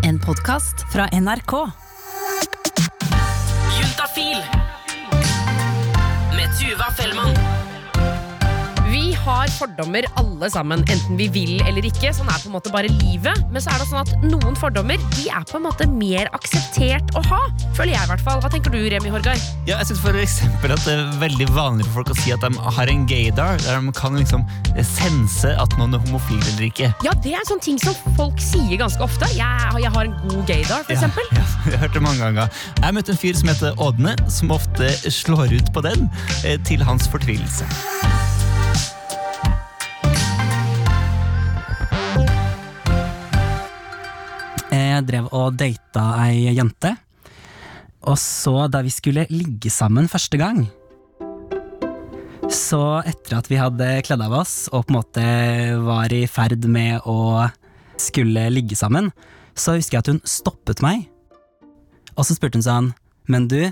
En podkast fra NRK. Juntafil med Tuva Fellmann. Har fordommer alle sammen, enten vi vil eller ikke. Sånn er på en måte bare livet. Men så er det sånn at noen fordommer de er på en måte mer akseptert å ha. Føler jeg i hvert fall. Hva tenker du, Remi Horgar? Ja, jeg synes for eksempel at det er veldig vanlig for folk å si at de har en gaydar, der de kan liksom sense at noen er homofil eller ikke. Ja, det er en sånn ting som folk sier ganske ofte. Jeg, jeg har en god gaydar, for eksempel. Ja, ja, jeg har hørt det mange ganger. Jeg møtte en fyr som heter Ådne, som ofte slår ut på den, eh, til hans fortvilelse. Drev og data ei jente. Og så, da vi skulle ligge sammen første gang Så etter at vi hadde kledd av oss og på en måte var i ferd med å skulle ligge sammen, så husker jeg at hun stoppet meg. Og så spurte hun sånn Men du,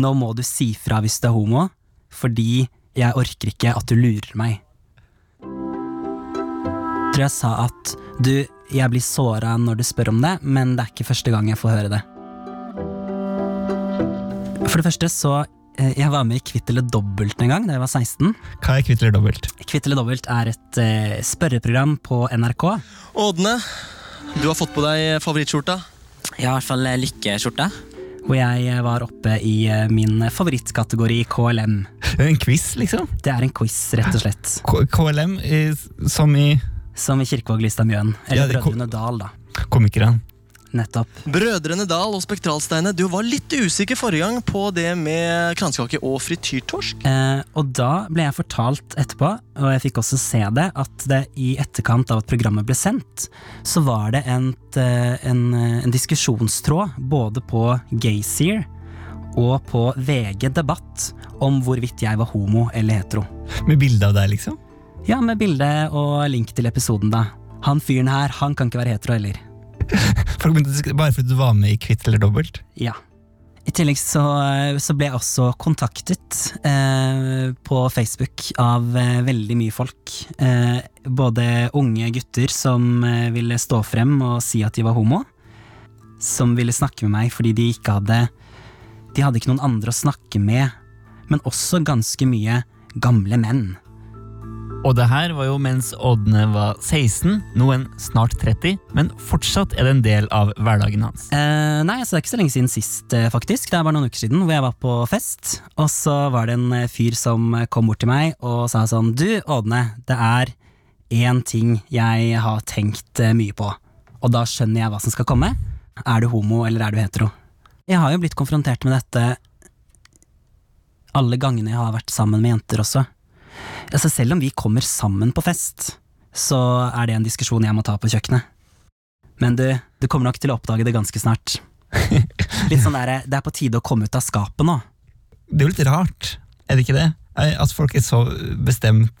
nå må du si fra hvis du er homo, fordi jeg orker ikke at du lurer meg. Jeg tror jeg sa at du, jeg blir såra når du spør om det, men det er ikke første gang jeg får høre det. For det første så eh, Jeg var med i Kvitt eller dobbelt en gang da jeg var 16. Hva er kvitt eller dobbelt? Kvitt eller dobbelt er et uh, spørreprogram på NRK. Ådne, du har fått på deg favorittskjorta. Ja, i hvert fall eh, lykkeskjorta. Hvor jeg var oppe i min favorittkategori KLM. Det er en quiz, liksom. Det er en quiz, rett og slett. K KLM, som i Som i Kirkevåg Lystad Mjøen. Eller ja, Brødrene Dal, da. Komikeren. Nettopp. Brødrene Dal og Spektralsteinet, du var litt usikker forrige gang på det med kransekake og frityrtorsk. Eh, og da ble jeg fortalt etterpå, og jeg fikk også se det, at det i etterkant av at programmet ble sendt, så var det en, eh, en, eh, en diskusjonstråd både på Gaysir og på VG Debatt om hvorvidt jeg var homo eller hetero. Med bilde av deg, liksom. Ja, med bilde og link til episoden, da. Han fyren her, han kan ikke være hetero heller. Begynte bare fordi du var med i Kvitt eller dobbelt. Ja. I tillegg så, så ble jeg også kontaktet eh, på Facebook av eh, veldig mye folk. Eh, både unge gutter som eh, ville stå frem og si at de var homo. Som ville snakke med meg fordi de ikke hadde De hadde ikke noen andre å snakke med. Men også ganske mye gamle menn. Og det her var jo mens Ådne var 16, noen snart 30, men fortsatt er det en del av hverdagen hans. Eh, nei, så det er ikke så lenge siden sist, eh, faktisk. Det er bare noen uker siden hvor jeg var på fest. Og så var det en eh, fyr som eh, kom bort til meg og sa sånn Du, Ådne, det er én ting jeg har tenkt mye på. Og da skjønner jeg hva som skal komme. Er du homo, eller er du hetero? Jeg har jo blitt konfrontert med dette alle gangene jeg har vært sammen med jenter også. Altså selv om vi kommer sammen på fest, så er det en diskusjon jeg må ta på kjøkkenet. Men du, du kommer nok til å oppdage det ganske snart. Litt sånn der, Det er på tide å komme ut av skapet nå. Det er jo litt rart, er det ikke det? At folk er så bestemt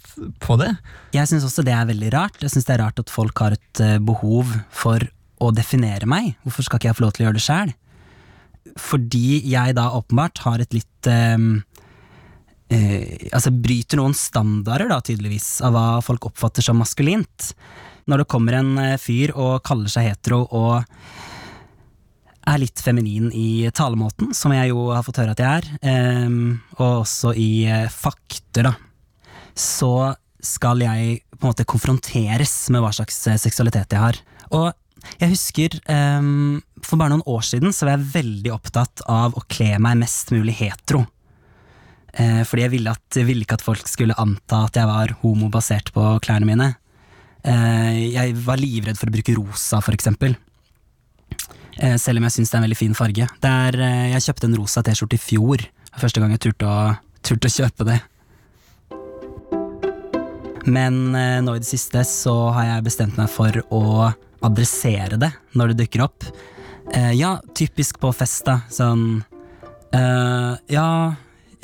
på det. Jeg syns også det er veldig rart. Jeg syns det er rart at folk har et eh, behov for å definere meg. Hvorfor skal ikke jeg få lov til å gjøre det sjæl? Fordi jeg da åpenbart har et litt eh, eh, Altså bryter noen standarder, da, tydeligvis, av hva folk oppfatter som maskulint. Når det kommer en eh, fyr og kaller seg hetero og er litt feminin i talemåten, som jeg jo har fått høre at jeg er, eh, og også i eh, fakter, da, så skal jeg på en måte konfronteres med hva slags eh, seksualitet jeg har. Og jeg husker um, for bare noen år siden så var jeg veldig opptatt av å kle meg mest mulig hetero. Eh, fordi jeg ville, at, ville ikke at folk skulle anta at jeg var homo basert på klærne mine. Eh, jeg var livredd for å bruke rosa, for eksempel. Eh, selv om jeg syns det er en veldig fin farge. Det er, eh, jeg kjøpte en rosa T-skjorte i fjor. Første gang jeg turte å, turte å kjøpe det. Men eh, nå i det siste så har jeg bestemt meg for å adressere det når det dukker opp. Eh, ja, typisk på fest, da. Sånn eh, Ja,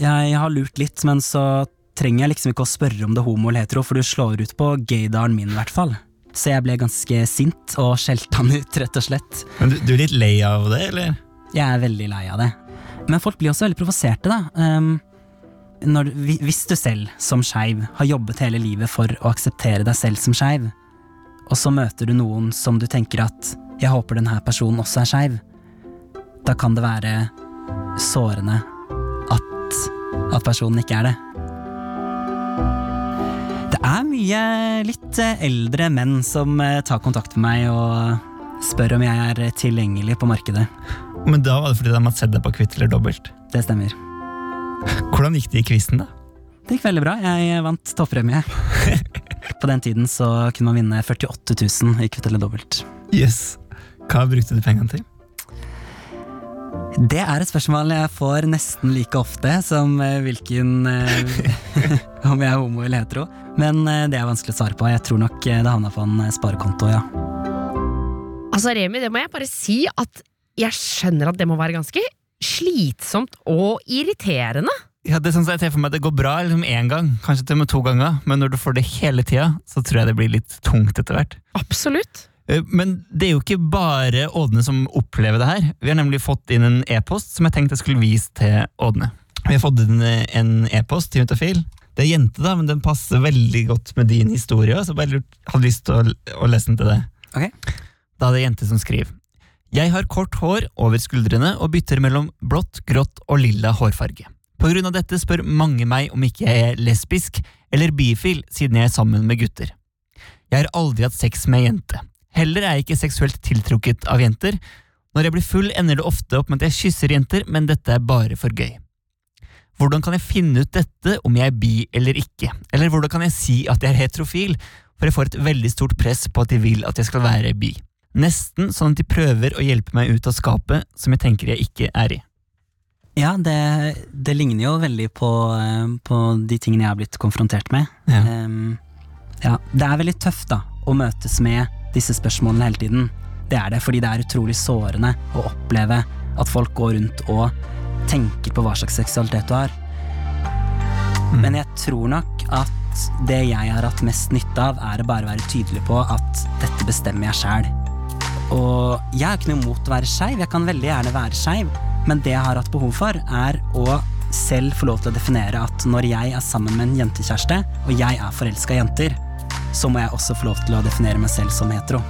jeg har lurt litt, men så trenger jeg liksom ikke å spørre om det homo eller hetero, for du slår ut på gaydaren min, i hvert fall. Så jeg ble ganske sint og skjelte han ut, rett og slett. Men du, du er litt lei av det, eller? Jeg er veldig lei av det. Men folk blir også veldig provoserte, da. Um, når, hvis du selv, som skeiv, har jobbet hele livet for å akseptere deg selv som skeiv, og så møter du noen som du tenker at jeg håper denne personen også er skeiv, da kan det være sårende at personen ikke er det. Det er mye litt eh, eldre menn som eh, tar kontakt med meg og spør om jeg er tilgjengelig på markedet. Men da var det fordi de hadde sett deg på Kvitt eller dobbelt. Det stemmer. Hvordan gikk det i quizen, da? Det gikk veldig bra. Jeg vant toppremie. På den tiden så kunne man vinne 48 000 i kvitt eller dobbelt. Yes. Hva brukte du pengene til? Det er et spørsmål jeg får nesten like ofte som eh, hvilken eh, Om jeg er homo eller hetero. Men eh, det er vanskelig å svare på. Jeg tror nok det havna på en sparekonto, ja. Altså, Remi, det må jeg bare si at jeg skjønner at det må være ganske slitsomt og irriterende. Ja, det er sånn jeg ser for meg at Det går bra liksom én gang, kanskje til og med to ganger, men når du får det hele tida, så tror jeg det blir litt tungt etter hvert. Absolutt. Eh, Men det er jo ikke bare Ådne som opplever det her. Vi har nemlig fått inn en e-post som jeg tenkte jeg skulle vise til Ådne. Vi har fått inn en e-post til Juntafil. Det er jente, da, men den passer veldig godt med din historie, så jeg bare lurt, hadde lyst til å, å lese den til deg. Okay. Da er det jente som skriver. Jeg har kort hår over skuldrene og bytter mellom blått, grått og lilla hårfarge. På grunn av dette spør mange meg om ikke jeg er lesbisk eller bifil siden jeg er sammen med gutter. Jeg har aldri hatt sex med ei jente. Heller er jeg ikke seksuelt tiltrukket av jenter. Når jeg blir full, ender det ofte opp med at jeg kysser jenter, men dette er bare for gøy. Hvordan kan jeg finne ut dette, om jeg er bi eller ikke? Eller hvordan kan jeg si at jeg er heterofil, for jeg får et veldig stort press på at de vil at jeg skal være bi. Nesten sånn at de prøver å hjelpe meg ut av skapet som jeg tenker jeg ikke er i. Ja, det, det ligner jo veldig på, eh, på de tingene jeg har blitt konfrontert med. Ja. Um, ja, det er veldig tøft da, å møtes med disse spørsmålene hele tiden. Det er det, fordi det er utrolig sårende å oppleve at folk går rundt og tenker på hva slags seksualitet du har. Men jeg tror nok at det jeg har hatt mest nytte av, er å bare være tydelig på at dette bestemmer jeg sjæl. Og jeg har ikke noe imot å være skeiv, jeg kan veldig gjerne være skeiv, men det jeg har hatt behov for, er å selv få lov til å definere at når jeg er sammen med en jentekjæreste, og jeg er forelska i jenter, så må jeg også få lov til å definere meg selv som hetero.